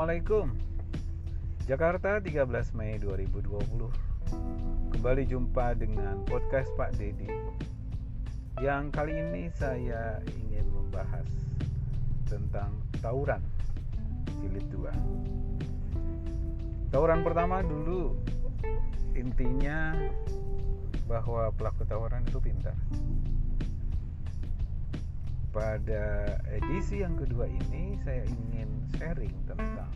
Assalamualaikum. Jakarta 13 Mei 2020 Kembali jumpa dengan podcast Pak Dedi Yang kali ini saya ingin membahas Tentang tawuran Jilid 2 Tawuran pertama dulu Intinya Bahwa pelaku tawuran itu pintar pada edisi yang kedua ini saya ingin sharing tentang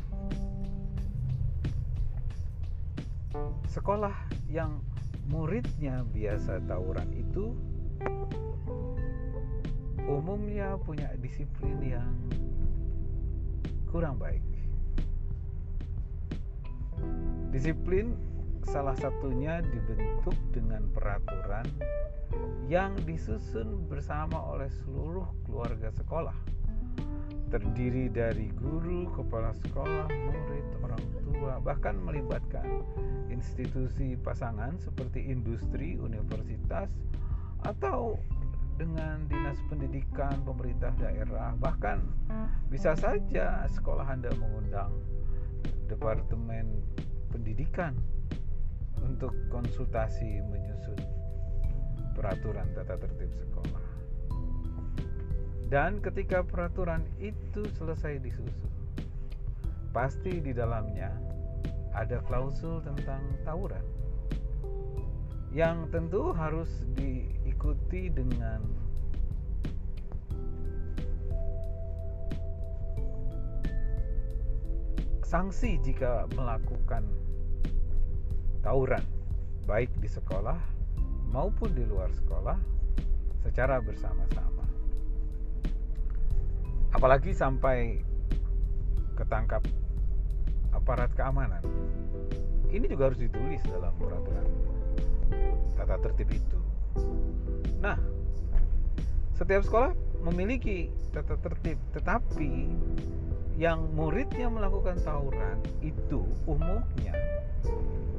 sekolah yang muridnya biasa tawuran itu umumnya punya disiplin yang kurang baik. Disiplin salah satunya dibentuk dengan peraturan yang disusun bersama oleh seluruh keluarga sekolah. Terdiri dari guru, kepala sekolah, murid, orang tua, bahkan melibatkan institusi pasangan seperti industri, universitas, atau dengan dinas pendidikan pemerintah daerah, bahkan bisa saja sekolah Anda mengundang departemen pendidikan untuk konsultasi menyusun peraturan tata tertib sekolah. Dan ketika peraturan itu selesai disusun, pasti di dalamnya ada klausul tentang tawuran yang tentu harus diikuti dengan sanksi jika melakukan tawuran baik di sekolah maupun di luar sekolah secara bersama-sama. Apalagi sampai ketangkap aparat keamanan. Ini juga harus ditulis dalam peraturan tata tertib itu. Nah, setiap sekolah memiliki tata tertib, tetapi yang muridnya melakukan tawuran itu umumnya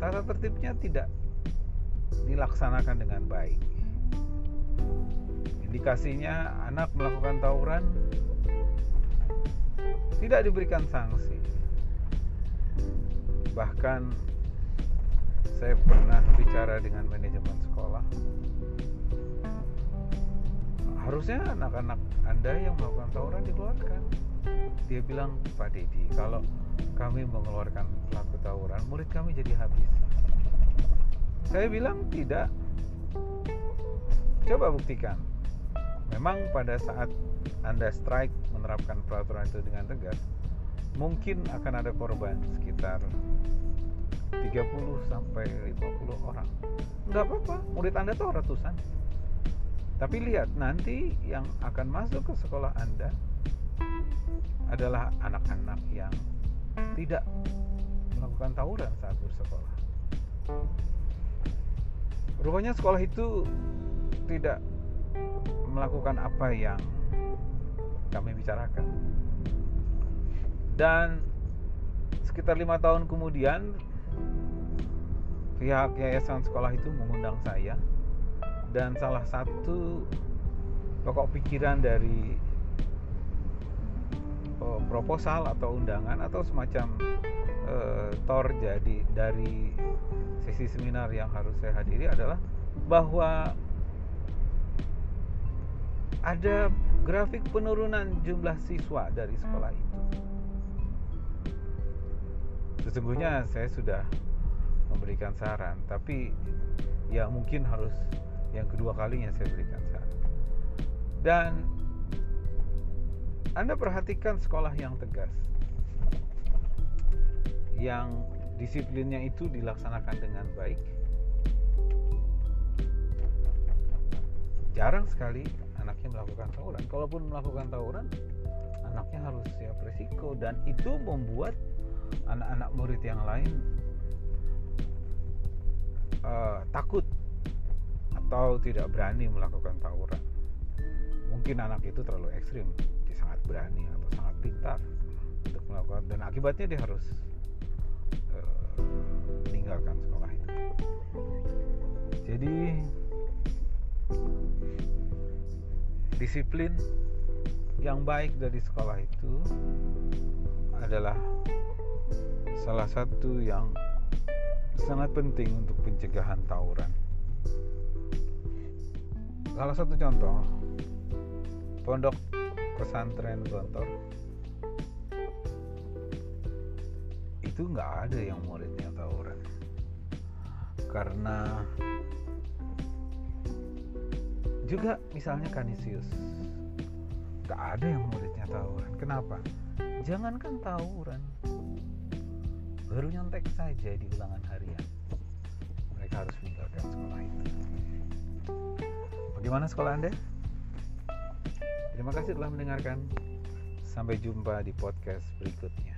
tata tertibnya tidak dilaksanakan dengan baik. Indikasinya anak melakukan tawuran tidak diberikan sanksi. Bahkan saya pernah bicara dengan manajemen sekolah. Harusnya anak-anak Anda yang melakukan tawuran dikeluarkan. Dia bilang, Pak Dedi, kalau kami mengeluarkan pelaku tawuran, murid kami jadi habis. Saya bilang tidak. Coba buktikan. Memang pada saat Anda strike menerapkan peraturan itu dengan tegas, mungkin akan ada korban sekitar 30 sampai 50 orang. Enggak apa-apa, murid Anda tuh ratusan. Tapi lihat nanti yang akan masuk ke sekolah Anda adalah anak-anak yang tidak melakukan tawuran saat bersekolah. Rupanya sekolah itu tidak melakukan apa yang kami bicarakan. Dan sekitar lima tahun kemudian pihak yayasan sekolah itu mengundang saya dan salah satu pokok pikiran dari proposal atau undangan atau semacam uh, tor jadi dari sesi seminar yang harus saya hadiri adalah bahwa ada grafik penurunan jumlah siswa dari sekolah itu. Sesungguhnya saya sudah memberikan saran, tapi ya mungkin harus yang kedua kalinya saya berikan saran. Dan Anda perhatikan sekolah yang tegas, yang disiplinnya itu dilaksanakan dengan baik. Jarang sekali anaknya melakukan tawuran. Kalaupun melakukan tawuran anaknya harus siap resiko. Dan itu membuat anak-anak murid yang lain uh, takut atau tidak berani melakukan tawuran. Mungkin anak itu terlalu ekstrim berani atau sangat pintar untuk melakukan dan akibatnya dia harus meninggalkan sekolah itu. Jadi disiplin yang baik dari sekolah itu adalah salah satu yang sangat penting untuk pencegahan tawuran. Salah satu contoh, pondok pesantren Gontor. Itu nggak ada yang muridnya tawuran karena juga misalnya Kanisius nggak ada yang muridnya tawuran kenapa? Jangankan tawuran baru nyontek saja di ulangan harian. Mereka harus meninggalkan sekolah itu. Bagaimana sekolah anda terima kasih telah mendengarkan. Sampai jumpa di podcast berikutnya